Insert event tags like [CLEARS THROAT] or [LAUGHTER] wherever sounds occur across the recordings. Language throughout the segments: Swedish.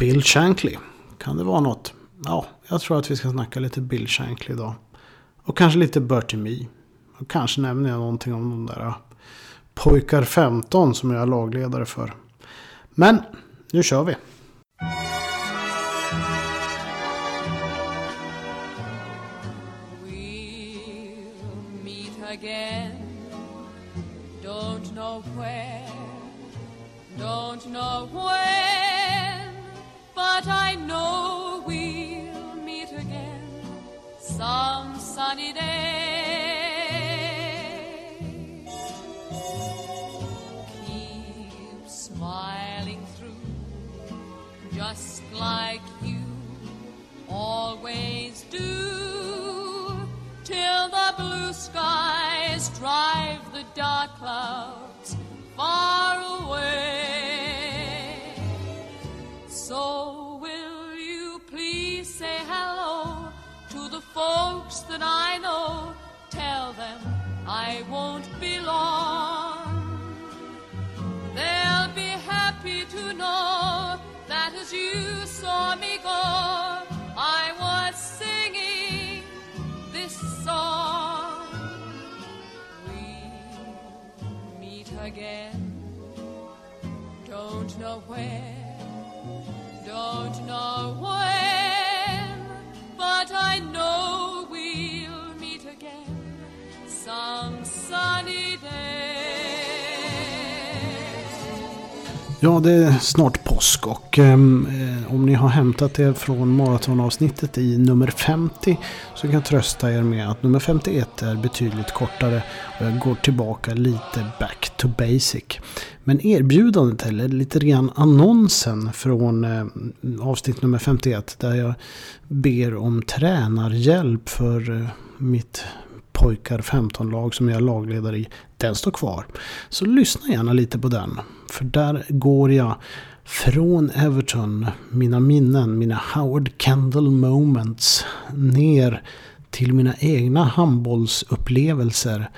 Bill Shankly. Kan det vara något? Ja, jag tror att vi ska snacka lite Bill Shankly idag. Och kanske lite Bertie Mee. Och kanske nämner jag någonting om de där äh, pojkar 15 som jag är lagledare för. Men nu kör vi. We'll sunny day. Keep smiling through, just like you always do till the blue skies drive the dark clouds far away. Folks that I know? Tell them I won't be long. They'll be happy to know that as you saw me go, I was singing this song. We'll meet again. Don't know where, don't know when, but I sunny. Ja, det är snart påsk och ehm, eh, om ni har hämtat er från maratonavsnittet i nummer 50 så kan jag trösta er med att nummer 51 är betydligt kortare och jag går tillbaka lite back to basic. Men erbjudandet, eller lite grann annonsen från eh, avsnitt nummer 51 där jag ber om tränarhjälp för eh, mitt pojkar 15-lag som jag är lagledare i, den står kvar. Så lyssna gärna lite på den. För där går jag från Everton, mina minnen, mina Howard Kendall moments, ner till mina egna handbollsupplevelser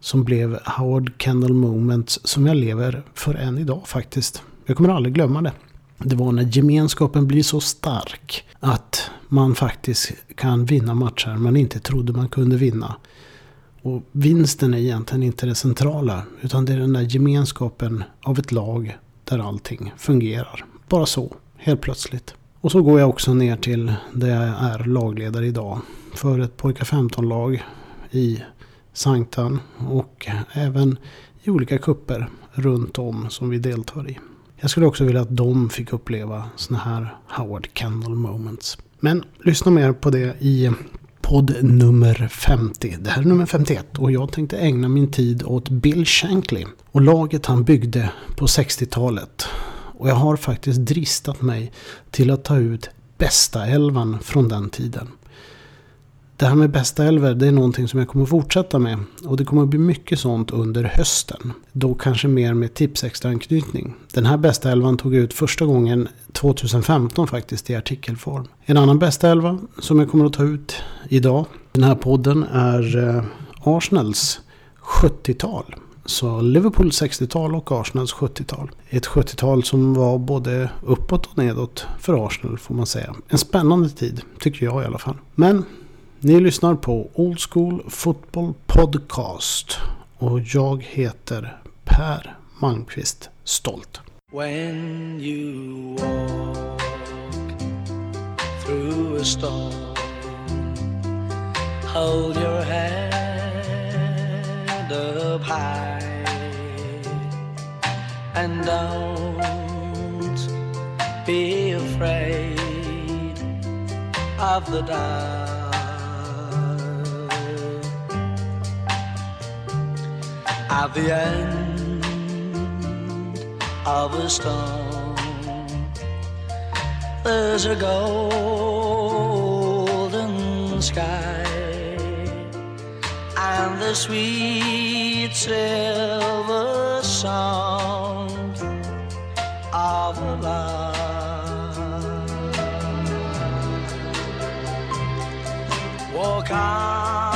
som blev Howard Kendall moments som jag lever för än idag faktiskt. Jag kommer aldrig glömma det. Det var när gemenskapen blir så stark att man faktiskt kan vinna matcher man inte trodde man kunde vinna. Och vinsten är egentligen inte det centrala utan det är den där gemenskapen av ett lag där allting fungerar. Bara så, helt plötsligt. Och så går jag också ner till där jag är lagledare idag. För ett pojkar 15-lag i Sanktan och även i olika kupper runt om som vi deltar i. Jag skulle också vilja att de fick uppleva såna här Howard Kendall moments. Men lyssna mer på det i podd nummer 50. Det här är nummer 51 och jag tänkte ägna min tid åt Bill Shankly och laget han byggde på 60-talet. Och jag har faktiskt dristat mig till att ta ut bästa elvan från den tiden. Det här med bästa elver det är någonting som jag kommer fortsätta med. Och det kommer bli mycket sånt under hösten. Då kanske mer med tipsextra anknytning. Den här bästa elvan tog jag ut första gången 2015 faktiskt i artikelform. En annan bästa elva som jag kommer att ta ut idag. Den här podden är eh, Arsenals 70-tal. Så Liverpool 60-tal och Arsenals 70-tal. Ett 70-tal som var både uppåt och nedåt för Arsenal får man säga. En spännande tid, tycker jag i alla fall. Men ni lyssnar på Old School Football Podcast. Och jag heter Per Malmqvist Stolt. When you walk through a storm, hold your head up high and don't be afraid of the dark. At the end of a storm. There's a golden sky and the sweet silver sound of love. Walk on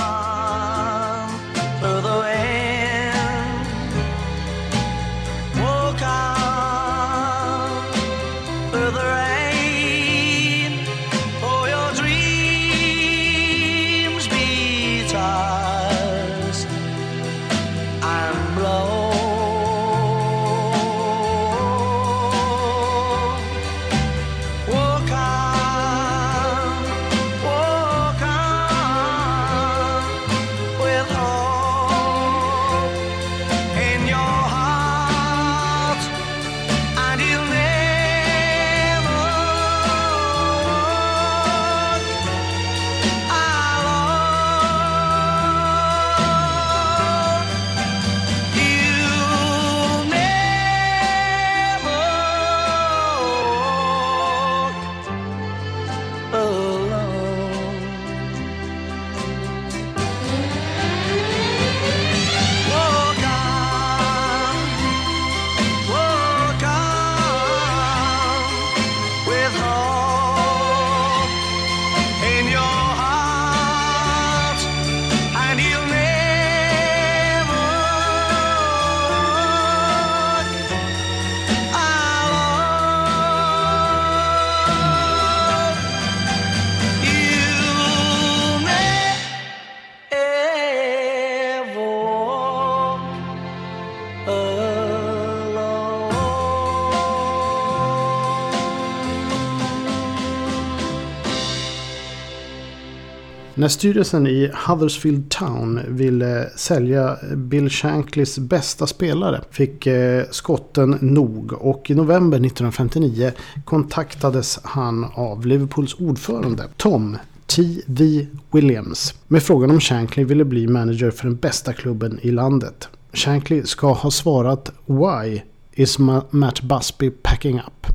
När styrelsen i Huddersfield Town ville sälja Bill Shankleys bästa spelare fick eh, skotten nog och i november 1959 kontaktades han av Liverpools ordförande Tom T.V. Williams med frågan om Shankly ville bli manager för den bästa klubben i landet. Shankly ska ha svarat “Why is Matt Busby packing up?”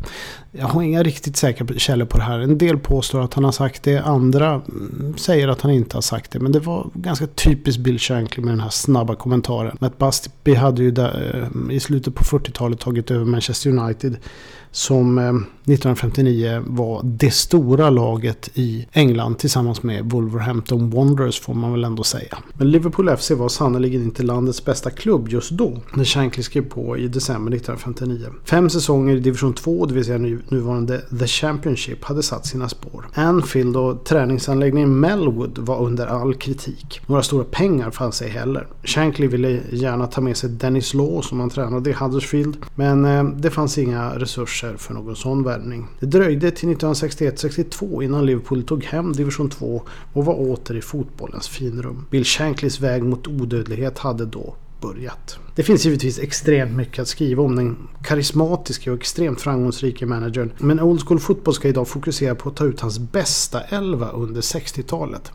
Jag har inga riktigt säkra källor på det här. En del påstår att han har sagt det, andra mm, säger att han inte har sagt det. Men det var ganska typiskt Bill Shankly med den här snabba kommentaren. Matt Busby hade ju där, eh, i slutet på 40-talet tagit över Manchester United som eh, 1959 var det stora laget i England tillsammans med Wolverhampton Wanderers får man väl ändå säga. Men Liverpool FC var sannerligen inte landets bästa klubb just då när Shankly skrev på i december 1959. Fem säsonger i division 2, det vill säga nuvarande The Championship, hade satt sina spår. Anfield och träningsanläggningen Melwood var under all kritik. Några stora pengar fanns ej heller. Shankly ville gärna ta med sig Dennis Law som han tränade i Huddersfield men eh, det fanns inga resurser matcher för någon sån värvning. Det dröjde till 1961-62 innan Liverpool tog hem division 2 och var åter i fotbollens finrum. Bill Shankleys väg mot odödlighet hade då börjat. Det finns givetvis extremt mycket att skriva om den karismatiska och extremt framgångsrika managern. Men Old School Football ska idag fokusera på att ta ut hans bästa elva under 60-talet.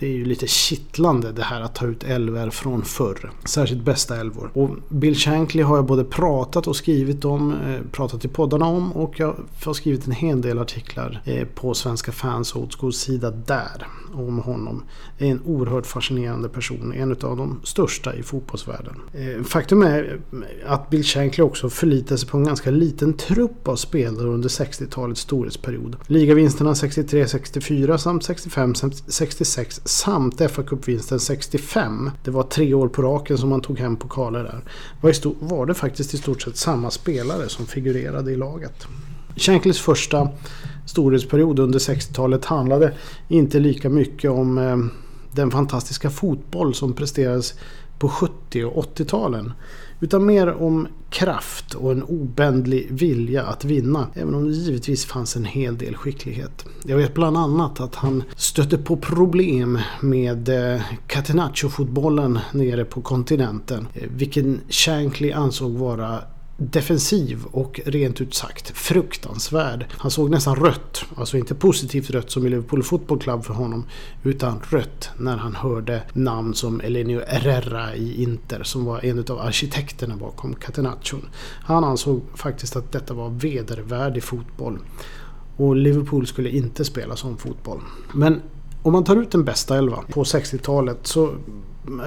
Det är ju lite kittlande det här att ta ut älvor från förr. Särskilt bästa älvor. Och Bill Shankly har jag både pratat och skrivit om, eh, pratat i poddarna om och jag har skrivit en hel del artiklar eh, på Svenska fans Old School sida där om honom. Är en oerhört fascinerande person, en av de största i fotbollsvärlden. Eh, faktum är att Bill Shankly också förlitade sig på en ganska liten trupp av spelare under 60-talets storhetsperiod. Ligavinsterna 63-64 samt 65-66 samt FA-cupvinsten 65. Det var tre år på raken som man tog hem pokaler där. Var, var det faktiskt i stort sett samma spelare som figurerade i laget. Shankleys första storhetsperiod under 60-talet handlade inte lika mycket om eh, den fantastiska fotboll som presterades på 70 och 80-talen. Utan mer om kraft och en obändlig vilja att vinna. Även om det givetvis fanns en hel del skicklighet. Jag vet bland annat att han stötte på problem med eh, Catenaccio-fotbollen nere på kontinenten. Eh, vilken Shankly ansåg vara defensiv och rent ut sagt fruktansvärd. Han såg nästan rött, alltså inte positivt rött som i Liverpool Football Club för honom, utan rött när han hörde namn som Elenio Herrera i Inter som var en av arkitekterna bakom Catenaccio. Han ansåg faktiskt att detta var vedervärdig fotboll. Och Liverpool skulle inte spela sån fotboll. Men om man tar ut den bästa elva på 60-talet så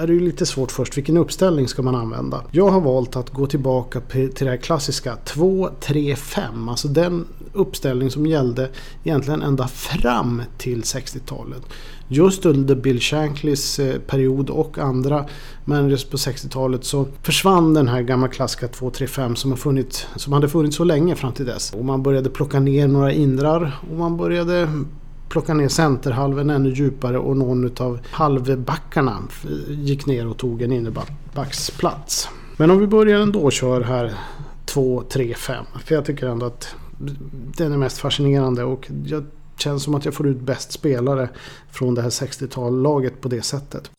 är det ju lite svårt först. Vilken uppställning ska man använda? Jag har valt att gå tillbaka till det här klassiska 2, 3, 5. Alltså den uppställning som gällde egentligen ända fram till 60-talet. Just under Bill Shankleys eh, period och andra managers på 60-talet så försvann den här gamla klassiska 2-3-5 som, har funnits, som hade funnits så länge fram till dess. Och man började plocka ner några indrar och man började plocka ner centerhalven ännu djupare och någon av halvbackarna gick ner och tog en innerbacksplats. Men om vi börjar ändå och kör här 2, 3, 5. För jag tycker ändå att den är mest fascinerande och jag känns som att jag får ut bäst spelare från det här 60-tallaget på det sättet.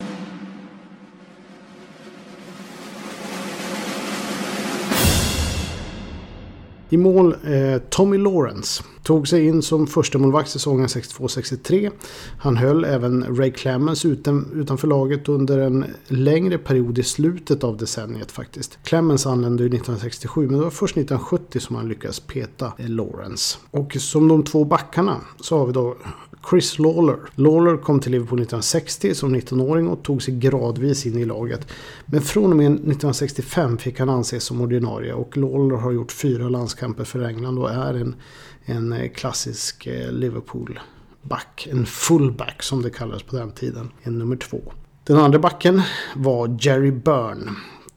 I mål eh, Tommy Lawrence. Tog sig in som första målvakt säsongen 62-63. Han höll även Ray Clemens utan, utanför laget under en längre period i slutet av decenniet faktiskt. Clemens anlände 1967 men det var först 1970 som han lyckades peta Lawrence. Och som de två backarna så har vi då Chris Lawler. Lawler kom till Liverpool 1960 som 19-åring och tog sig gradvis in i laget. Men från och med 1965 fick han anses som ordinarie och Lawler har gjort fyra landskamper för England och är en, en eh, klassisk eh, Liverpool-back. En fullback som det kallades på den tiden. En nummer två. Den andra backen var Jerry Byrne.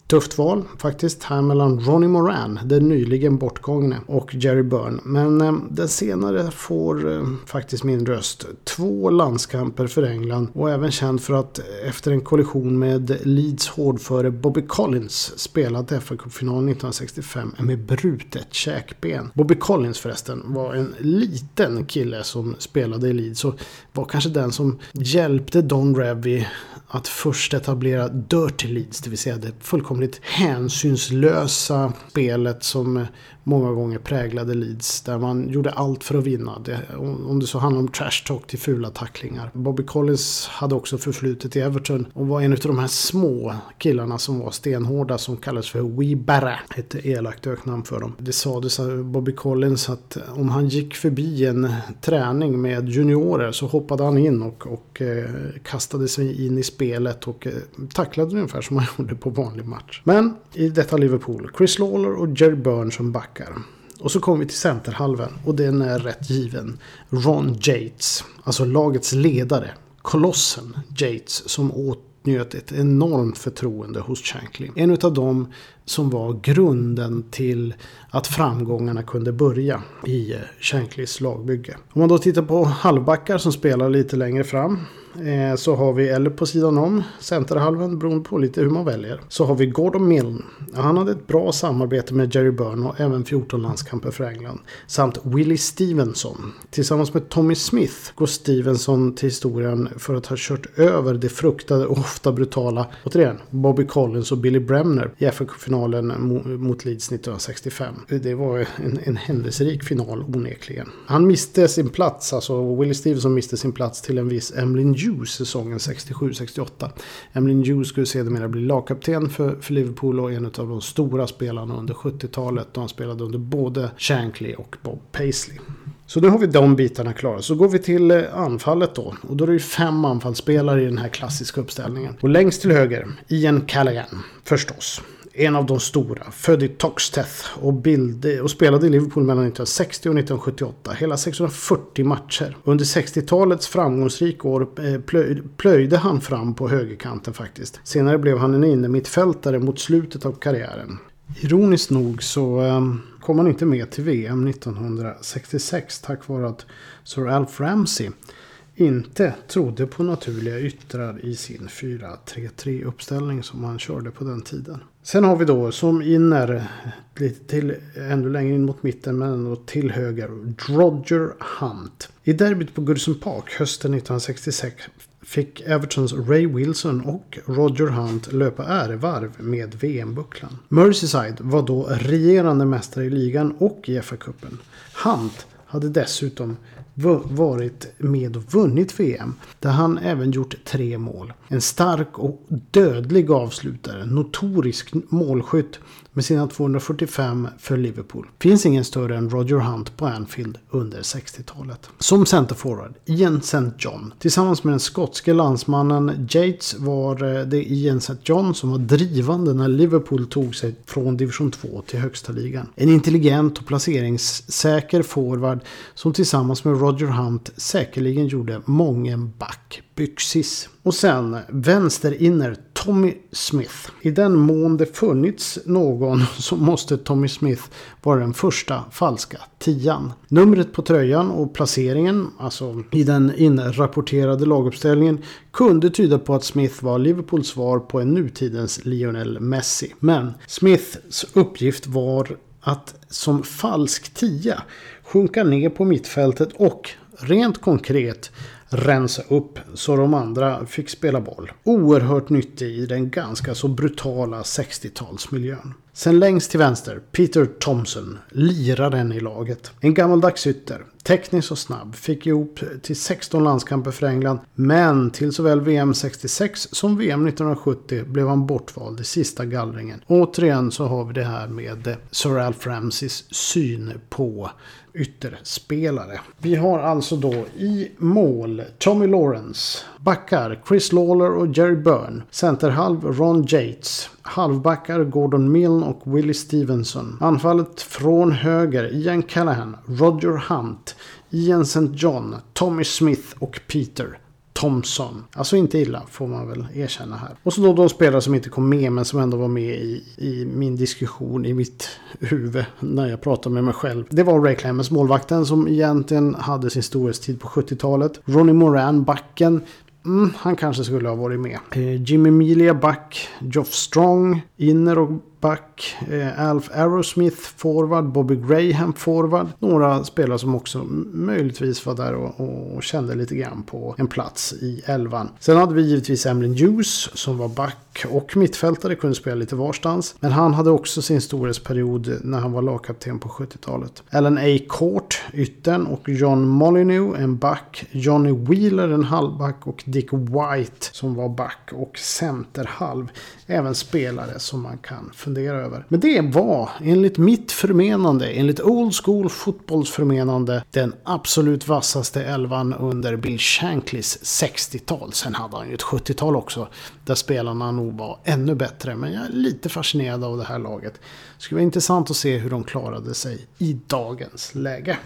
Tufft val faktiskt här mellan Ronnie Moran, den nyligen bortgångne, och Jerry Byrne. Men eh, den senare får eh, faktiskt min röst. Två landskamper för England och även känd för att eh, efter en kollision med Leeds hårdföre Bobby Collins spelat fa Cup-finalen 1965 med brutet käkben. Bobby Collins förresten var en liten kille som spelade i Leeds och var kanske den som hjälpte Don Revy att först etablera Dirty Leeds, det vill säga det fullkomligt hänsynslösa spelet som många gånger präglade Leeds. Där man gjorde allt för att vinna. Det, om det så handlar om trash talk till fula tacklingar. Bobby Collins hade också förflutet i Everton och var en av de här små killarna som var stenhårda som kallades för Wee Barra. Ett elakt öknamn för dem. Det sades av Bobby Collins att om han gick förbi en träning med juniorer så hoppade han in och, och eh, kastade sig in i spelet och eh, tacklade ungefär som han [LAUGHS] gjorde på vanlig match. Men i detta Liverpool, Chris Lawler och Jerry Byrne som back backar. Och så kommer vi till centerhalven och den är rätt given. Ron Yates, alltså lagets ledare. Kolossen Yates som åtnjöt ett enormt förtroende hos Shankly. En av dem som var grunden till att framgångarna kunde börja i Shanklys lagbygge. Om man då tittar på halvbackar som spelar lite längre fram Eh, så har vi, eller på sidan om, centerhalven, beroende på lite hur man väljer. Så har vi Gordon Milne. Han hade ett bra samarbete med Jerry Byrne och även 14 landskamper för England. Samt Willie Stevenson. Tillsammans med Tommy Smith går Stevenson till historien för att ha kört över det fruktade och ofta brutala, återigen, Bobby Collins och Billy Bremner i FA-finalen mot Leeds 1965. Det var en, en händelserik final onekligen. Han miste sin plats, alltså Willie Stevenson miste sin plats till en viss Emlyn Hughes säsongen 67-68. Emlyn Hughes skulle sedermera bli lagkapten för, för Liverpool och en av de stora spelarna under 70-talet. Då han spelade under både Shankly och Bob Paisley. Så nu har vi de bitarna klara. Så går vi till eh, anfallet då. Och då är det ju fem anfallsspelare i den här klassiska uppställningen. Och längst till höger, Ian Callaghan, förstås en av de stora. Född i Toxteth och, bild, och spelade i Liverpool mellan 1960 och 1978. Hela 640 matcher. Under 60-talets framgångsrika år eh, plöjde han fram på högerkanten faktiskt. Senare blev han en innermittfältare mot slutet av karriären. Ironiskt nog så ehm, kom han inte med till VM 1966 tack vare att Sir Alf Ramsey inte trodde på naturliga yttrar i sin 4-3-3 uppställning som han körde på den tiden. Sen har vi då som inner, lite till, ännu längre in mot mitten men ändå till höger, Roger Hunt. I derbyt på Goodison Park hösten 1966 fick Evertons Ray Wilson och Roger Hunt löpa ärevarv med VM-bucklan. Merseyside var då regerande mästare i ligan och i FA-cupen. Hunt hade dessutom varit med och vunnit VM. Där han även gjort tre mål. En stark och dödlig avslutare. Notorisk målskytt med sina 245 för Liverpool. Finns ingen större än Roger Hunt på Anfield under 60-talet. Som centerforward, Ian St. John. Tillsammans med den skotske landsmannen Yates var eh, det Ian St. John som var drivande när Liverpool tog sig från division 2 till högsta ligan. En intelligent och placeringssäker forward som tillsammans med Roger Hunt säkerligen gjorde mången back byxis. Och sen vänsterinner Tommy Smith. I den mån det funnits någon så måste Tommy Smith vara den första falska tian. Numret på tröjan och placeringen, alltså i den inrapporterade laguppställningen, kunde tyda på att Smith var Liverpools svar på en nutidens Lionel Messi. Men Smiths uppgift var att som falsk tia sjunka ner på mittfältet och rent konkret rensa upp så de andra fick spela boll. Oerhört nyttig i den ganska så brutala 60-talsmiljön. Sen längst till vänster, Peter Thompson, liraren i laget. En gammaldags ytter, teknisk och snabb, fick ihop till 16 landskamper för England. Men till såväl VM 66 som VM 1970 blev han bortvald i sista gallringen. Återigen så har vi det här med eh, Sir Alf Ramsays syn på ytterspelare. Vi har alltså då i mål Tommy Lawrence, backar Chris Lawler och Jerry Byrne, centerhalv Ron Yates, halvbackar Gordon Milne och Willie Stevenson. Anfallet från höger Ian Callahan, Roger Hunt, Ian St. John, Tommy Smith och Peter Thompson. Alltså inte illa får man väl erkänna här. Och så då de spelare som inte kom med men som ändå var med i, i min diskussion i mitt huvud när jag pratade med mig själv. Det var Ray Clemens, målvakten, som egentligen hade sin storhetstid på 70-talet. Ronnie Moran, backen. Mm, han kanske skulle ha varit med. Eh, Jimmy Milia, back. Geoff Strong, inner och back. Eh, Alf Aerosmith forward. Bobby Graham forward. Några spelare som också möjligtvis var där och, och kände lite grann på en plats i elvan. Sen hade vi givetvis Emlyn Hughes som var back och mittfältare. Kunde spela lite varstans. Men han hade också sin storhetsperiod när han var lagkapten på 70-talet. Alan A. Court, yttern och John Molyneux, en back. Johnny Wheeler, en halvback och Dick White som var back och centerhalv. Även spelare som man kan fundera över. Men det var, enligt mitt förmenande, enligt Old School Fotbolls förmenande, den absolut vassaste elvan under Bill Shanklys 60-tal. Sen hade han ju ett 70-tal också, där spelarna nog var ännu bättre. Men jag är lite fascinerad av det här laget. Det skulle vara intressant att se hur de klarade sig i dagens läge.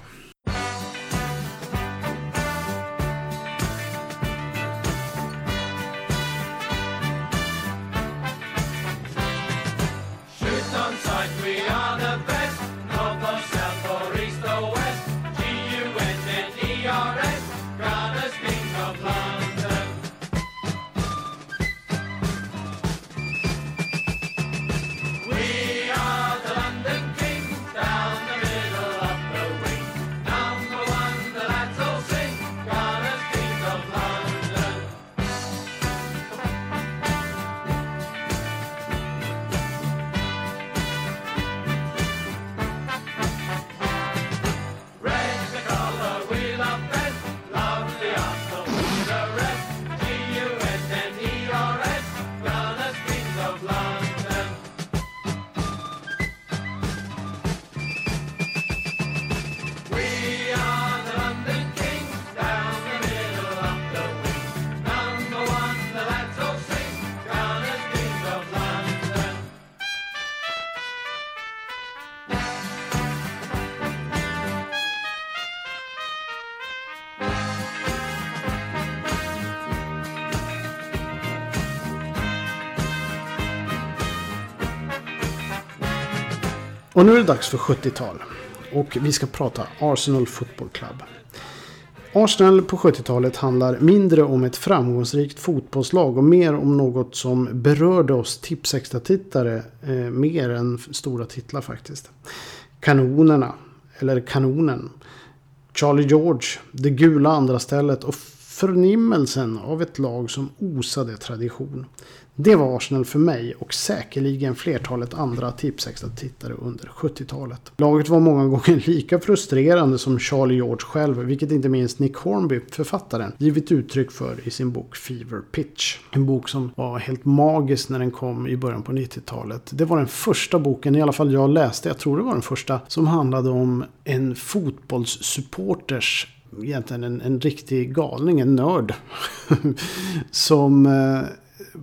Och nu är det dags för 70-tal. Och vi ska prata Arsenal Football Club. Arsenal på 70-talet handlar mindre om ett framgångsrikt fotbollslag och mer om något som berörde oss tipsextra-tittare eh, mer än stora titlar faktiskt. Kanonerna, eller kanonen. Charlie George, det gula andra stället och förnimmelsen av ett lag som osade tradition. Det var Arsenal för mig och säkerligen flertalet andra tipsextra-tittare under 70-talet. Laget var många gånger [LAUGHS] lika frustrerande som Charlie George själv, vilket inte minst Nick Hornby, författaren, givit uttryck för i sin bok Fever Pitch. En bok som var helt magisk när den kom i början på 90-talet. Det var den första boken, i alla fall jag läste, jag tror det var den första, som handlade om en fotbollssupporters egentligen en, en riktig galning, en nörd. [LAUGHS] som, eh,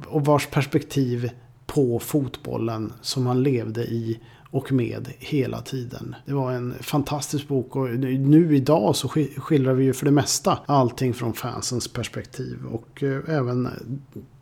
och vars perspektiv på fotbollen som han levde i och med hela tiden. Det var en fantastisk bok och nu idag så skildrar vi ju för det mesta allting från fansens perspektiv och eh, även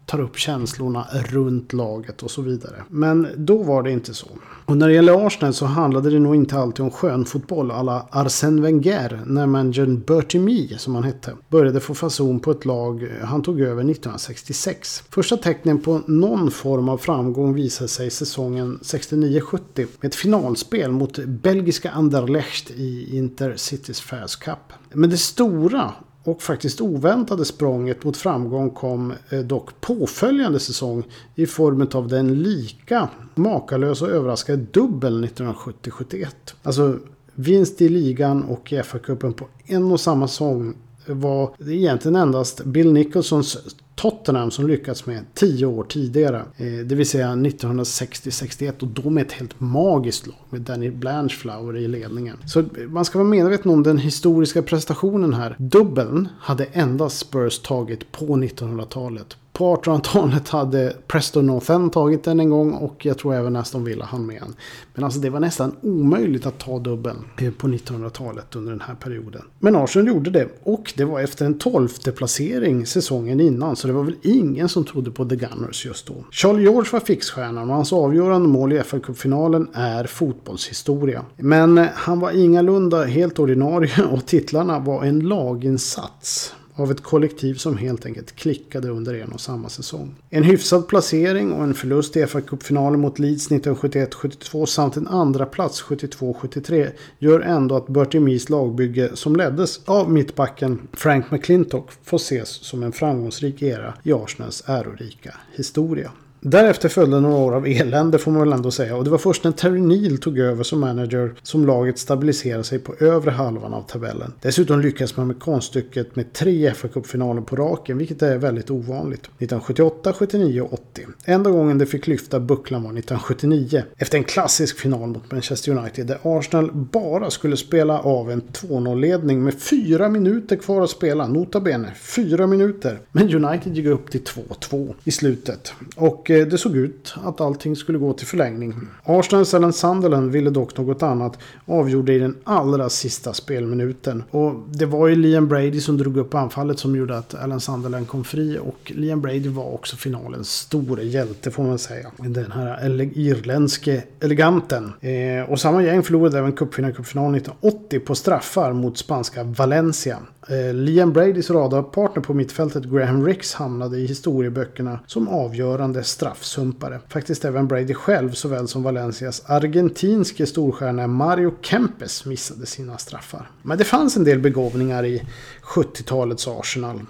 tar upp känslorna runt laget och så vidare. Men då var det inte så. Och när det gäller Arsenal så handlade det nog inte alltid om skön fotboll alla Arsène Wenger när managern Bertie Mee, som han hette, började få fason på ett lag han tog över 1966. Första tecknen på någon form av framgång visade sig säsongen 69-70 med ett finalspel mot belgiska Anderlecht i Intercities Fairs Cup. Men det stora och faktiskt oväntade språnget mot framgång kom eh, dock påföljande säsong i form av den lika makalösa och överraskande dubbel 1970-71. Alltså vinst i ligan och i FA-cupen på en och samma säsong var egentligen endast Bill Nicholsons Tottenham som lyckats med tio år tidigare. Eh, det vill säga 1960-61 och då med ett helt magiskt lag med Danny Blanchflower i ledningen. Så man ska vara medveten om den historiska prestationen här. Dubbeln hade endast Spurs tagit på 1900-talet på 1800-talet hade Preston North End tagit den en gång och jag tror även Aston Villa hann med en. Men alltså det var nästan omöjligt att ta dubbeln på 1900-talet under den här perioden. Men Arsenal gjorde det och det var efter en tolfte placering säsongen innan så det var väl ingen som trodde på The Gunners just då. Charlie George var fixstjärnan och hans avgörande mål i fa kuppfinalen är fotbollshistoria. Men han var ingalunda helt ordinarie och titlarna var en laginsats av ett kollektiv som helt enkelt klickade under en och samma säsong. En hyfsad placering och en förlust i fa Cup-finalen mot Leeds 1971-72 samt en andra plats 72-73 gör ändå att Bertie Mees lagbygge som leddes av mittbacken Frank McClintock får ses som en framgångsrik era i Arsenals ärorika historia. Därefter följde några år av elände får man väl ändå säga och det var först när Terry Neal tog över som manager som laget stabiliserade sig på övre halvan av tabellen. Dessutom lyckas man med konststycket med tre fa Cup-finaler på raken vilket är väldigt ovanligt. 1978, 79 och 80. Enda gången det fick lyfta bucklan var 1979 efter en klassisk final mot Manchester United där Arsenal bara skulle spela av en 2-0-ledning med fyra minuter kvar att spela. Nota bene, fyra minuter. Men United gick upp till 2-2 i slutet. Och Eh, det såg ut att allting skulle gå till förlängning. Arsenals Alan Sunderland ville dock något annat. Avgjorde i den allra sista spelminuten. Och det var ju Liam Brady som drog upp anfallet som gjorde att Alan Sunderland kom fri. Och Liam Brady var också finalens store hjälte får man säga. Den här ele irländske eleganten. Eh, och samma gäng förlorade även cupfinalen 1980 på straffar mot spanska Valencia. Eh, Liam Bradys radarpartner på mittfältet Graham Ricks hamnade i historieböckerna som avgörande straffsumpare. Faktiskt även Brady själv såväl som Valencias argentinske storstjärna Mario Kempes missade sina straffar. Men det fanns en del begåvningar i 70-talets Arsenal.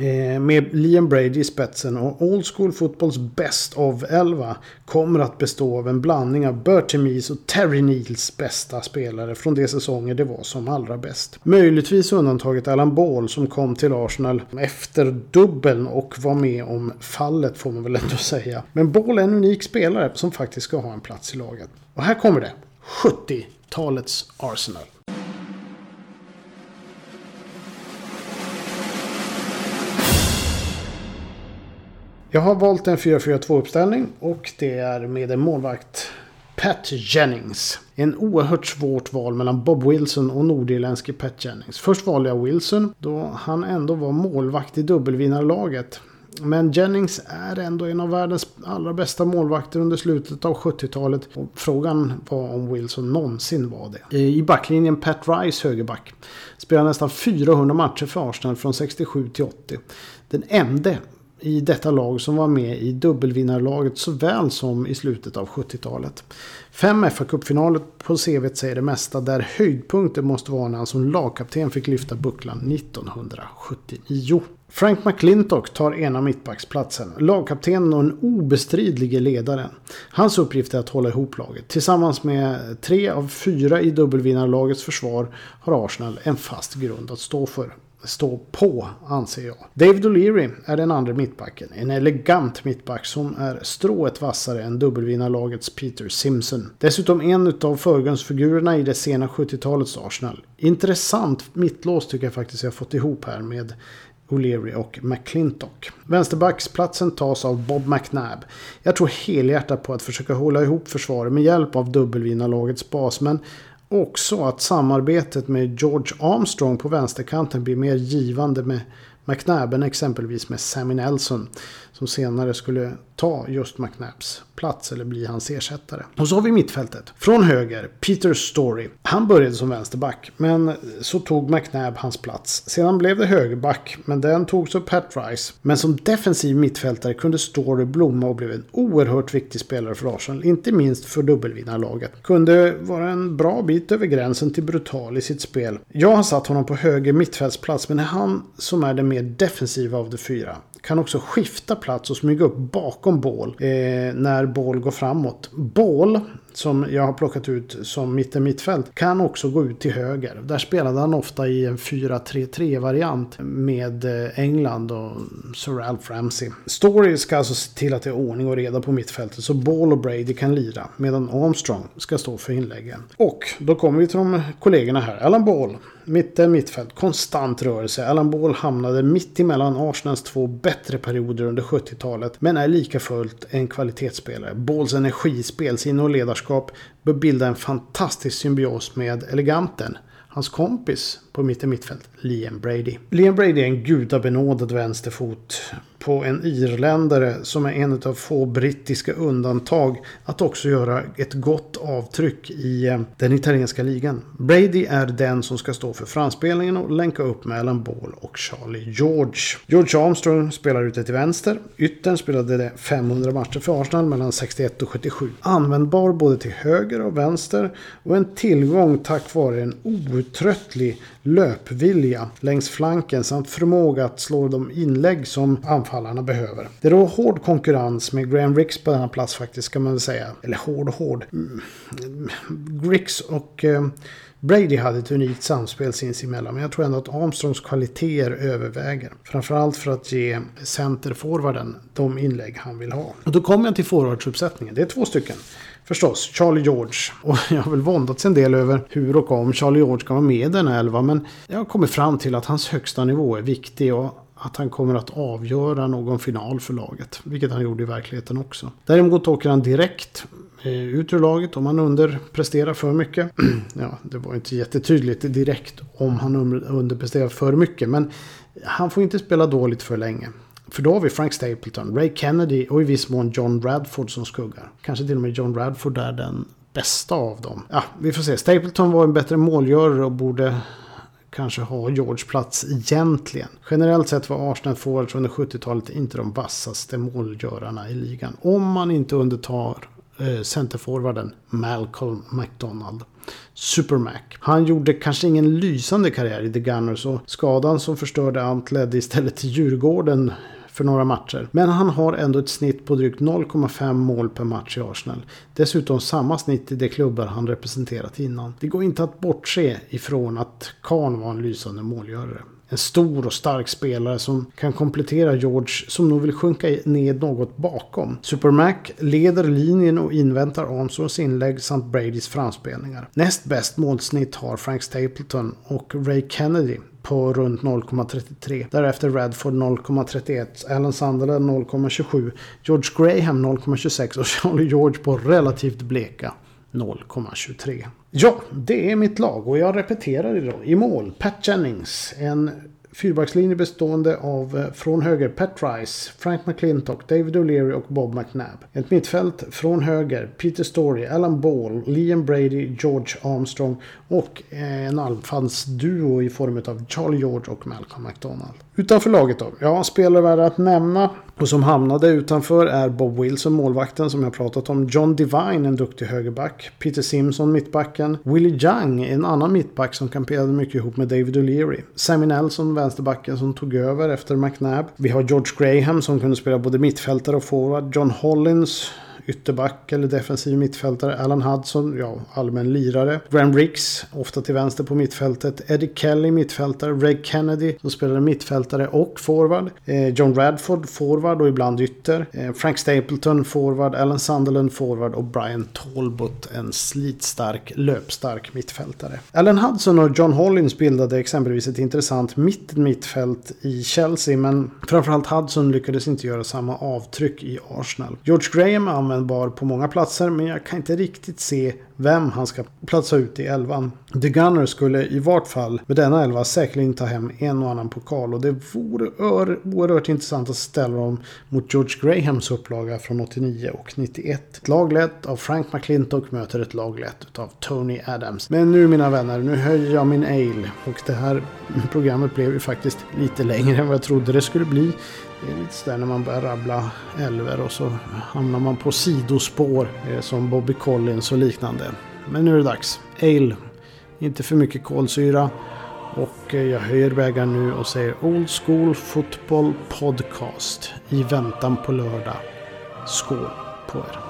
Eh, med Liam Brady i spetsen och Old School Footballs Best of 11 kommer att bestå av en blandning av Bertie Mees och Terry Neals bästa spelare från de säsonger det var som allra bäst. Möjligtvis undantaget Alan Ball som kom till Arsenal efter dubbeln och var med om fallet får man väl ändå [LAUGHS] säga. Men Ball är en unik spelare som faktiskt ska ha en plats i laget. Och här kommer det. 70-talets Arsenal. Jag har valt en 4-4-2 uppställning och det är med en målvakt Pat Jennings. En oerhört svårt val mellan Bob Wilson och nordirländske Pat Jennings. Först valde jag Wilson då han ändå var målvakt i dubbelvinnarlaget. Men Jennings är ändå en av världens allra bästa målvakter under slutet av 70-talet. Och frågan var om Wilson någonsin var det. I backlinjen Pat Rice högerback. Spelade nästan 400 matcher för Arsenal från 67 till 80. Den enda i detta lag som var med i dubbelvinnarlaget såväl som i slutet av 70-talet. Fem FA-cupfinaler på CVt säger det mesta där höjdpunkten måste vara när han som lagkapten fick lyfta bucklan 1979. Frank McClintock tar ena mittbacksplatsen. Lagkaptenen och den obestridlige ledaren. Hans uppgift är att hålla ihop laget. Tillsammans med tre av fyra i dubbelvinnarlagets försvar har Arsenal en fast grund att stå för stå på, anser jag. David O'Leary är den andra mittbacken. En elegant mittback som är strået vassare än dubbelvinnarlagets Peter Simpson. Dessutom en av förgrundsfigurerna i det sena 70-talets Arsenal. Intressant mittlås tycker jag faktiskt jag fått ihop här med O'Leary och McClintock. Vänsterbacksplatsen tas av Bob McNabb. Jag tror helhjärtat på att försöka hålla ihop försvaret med hjälp av dubbelvinnarlagets basmän också att samarbetet med George Armstrong på vänsterkanten blir mer givande med McNabben, exempelvis med Sammy Nelson. Som senare skulle ta just McNabs plats eller bli hans ersättare. Och så har vi mittfältet. Från höger, Peter Story. Han började som vänsterback, men så tog McNabb hans plats. Sedan blev det högerback, men den togs av Pat Rice. Men som defensiv mittfältare kunde Story blomma och blev en oerhört viktig spelare för Arsenal. Inte minst för dubbelvinnarlaget. Kunde vara en bra bit över gränsen till brutal i sitt spel. Jag har satt honom på höger mittfältsplats, men det är han som är den mer defensiva av de fyra kan också skifta plats och smyga upp bakom Ball eh, när Ball går framåt. Ball som jag har plockat ut som mitten mittfält, kan också gå ut till höger. Där spelade han ofta i en 4-3-3-variant med eh, England och Sir Ralph Ramsey. Story ska alltså se till att det är ordning och reda på mittfältet så Ball och Brady kan lira, medan Armstrong ska stå för inläggen. Och då kommer vi till de kollegorna här. Alan Ball, mitten mittfält, konstant rörelse. Alan Ball hamnade mitt emellan Arsenals två bättre perioder under 70-talet, men är lika fullt en kvalitetsspelare. Balls energispel, sin och ledarskap bör bilda en fantastisk symbios med eleganten. Hans kompis på mitten mittfält, Liam Brady. Liam Brady är en gudabenådad vänsterfot på en irländare som är en av få brittiska undantag att också göra ett gott avtryck i eh, den italienska ligan. Brady är den som ska stå för framspelningen och länka upp med Alan Ball och Charlie George. George Armstrong spelar ute till vänster. Yttern spelade 500 matcher för Arsenal mellan 61 och 77. Användbar både till höger och vänster och en tillgång tack vare en outtröttlig löpvilja längs flanken samt förmåga att slå de inlägg som anfallarna behöver. Det är då hård konkurrens med Graham Ricks på denna plats faktiskt kan man väl säga. Eller hård och hård. Mm. Mm. Ricks och eh, Brady hade ett unikt samspel sinsemellan men jag tror ändå att Armstrongs kvaliteter överväger. Framförallt för att ge centerforwarden de inlägg han vill ha. Och då kommer jag till forwardsuppsättningen. Det är två stycken. Förstås, Charlie George. Och [LAUGHS] jag har väl våndats en del över hur och om Charlie George kan vara med i den här elva. Men jag har kommit fram till att hans högsta nivå är viktig och att han kommer att avgöra någon final för laget. Vilket han gjorde i verkligheten också. Däremot åker han direkt eh, ut ur laget om han underpresterar för mycket. [CLEARS THROAT] ja, det var inte jättetydligt direkt om han underpresterar för mycket. Men han får inte spela dåligt för länge. För då har vi Frank Stapleton, Ray Kennedy och i viss mån John Radford som skuggar. Kanske till och med John Radford är den bästa av dem. Ja, vi får se. Stapleton var en bättre målgörare och borde kanske ha George plats egentligen. Generellt sett var Arsenal forwards under 70-talet inte de vassaste målgörarna i ligan. Om man inte undertar eh, centerforwarden Malcolm McDonald. Supermac. Han gjorde kanske ingen lysande karriär i The Gunners och skadan som förstörde allt ledde istället till Djurgården för några matcher. Men han har ändå ett snitt på drygt 0,5 mål per match i Arsenal. Dessutom samma snitt i de klubbar han representerat innan. Det går inte att bortse ifrån att Kahn var en lysande målgörare. En stor och stark spelare som kan komplettera George som nog vill sjunka ned något bakom. Supermac leder linjen och inväntar Armstrongs inlägg samt Bradys framspelningar. Näst bäst målsnitt har Frank Stapleton och Ray Kennedy på runt 0,33. Därefter Radford 0,31, Alan Sunderland 0,27, George Graham 0,26 och Charlie George på relativt bleka 0,23. Ja, det är mitt lag och jag repeterar idag. I mål, Pat Jennings. En fyrbackslinje bestående av eh, från höger Pat Rice, Frank McClintock, David O'Leary och Bob McNabb. Ett mittfält från höger Peter Story, Alan Ball, Liam Brady, George Armstrong och eh, en anfallsduo i form av Charlie George och Malcolm McDonald. Utanför laget då? Ja, spelare värda att nämna och som hamnade utanför är Bob Wilson, målvakten som jag pratat om. John Divine, en duktig högerback. Peter Simpson, mittbacken. Willie Young, en annan mittback som kamperade mycket ihop med David O'Leary. Sammy Nelson, vänsterbacken som tog över efter McNabb. Vi har George Graham som kunde spela både mittfältare och forward. John Hollins, ytterback eller defensiv mittfältare. Alan Hudson, ja, allmän lirare. Graham Ricks, ofta till vänster på mittfältet. Eddie Kelly, mittfältare. Reg Kennedy, som spelade mittfältare och forward. Eh, John Radford, forward och ibland ytter. Eh, Frank Stapleton, forward. Alan Sunderland, forward. Och Brian Talbot, en slitstark, löpstark mittfältare. Alan Hudson och John Hollins bildade exempelvis ett intressant mitt mittfält i Chelsea, men framförallt Hudson lyckades inte göra samma avtryck i Arsenal. George Graham använde användbar på många platser men jag kan inte riktigt se vem han ska platsa ut i elvan. The Gunner skulle i vart fall med denna elva säkerligen ta hem en och annan pokal och det vore oerhört intressant att ställa dem mot George Grahams upplaga från 89 och 91. Ett lag lett av Frank McClintock möter ett lag lett av Tony Adams. Men nu mina vänner, nu höjer jag min ale och det här programmet blev ju faktiskt lite längre än vad jag trodde det skulle bli. Det är lite sådär när man börjar rabbla älver och så hamnar man på sidospår eh, som Bobby Collins och liknande. Men nu är det dags. Ale. Inte för mycket kolsyra. Och eh, jag höjer vägen nu och säger Old School Football Podcast i väntan på lördag. Skål på er!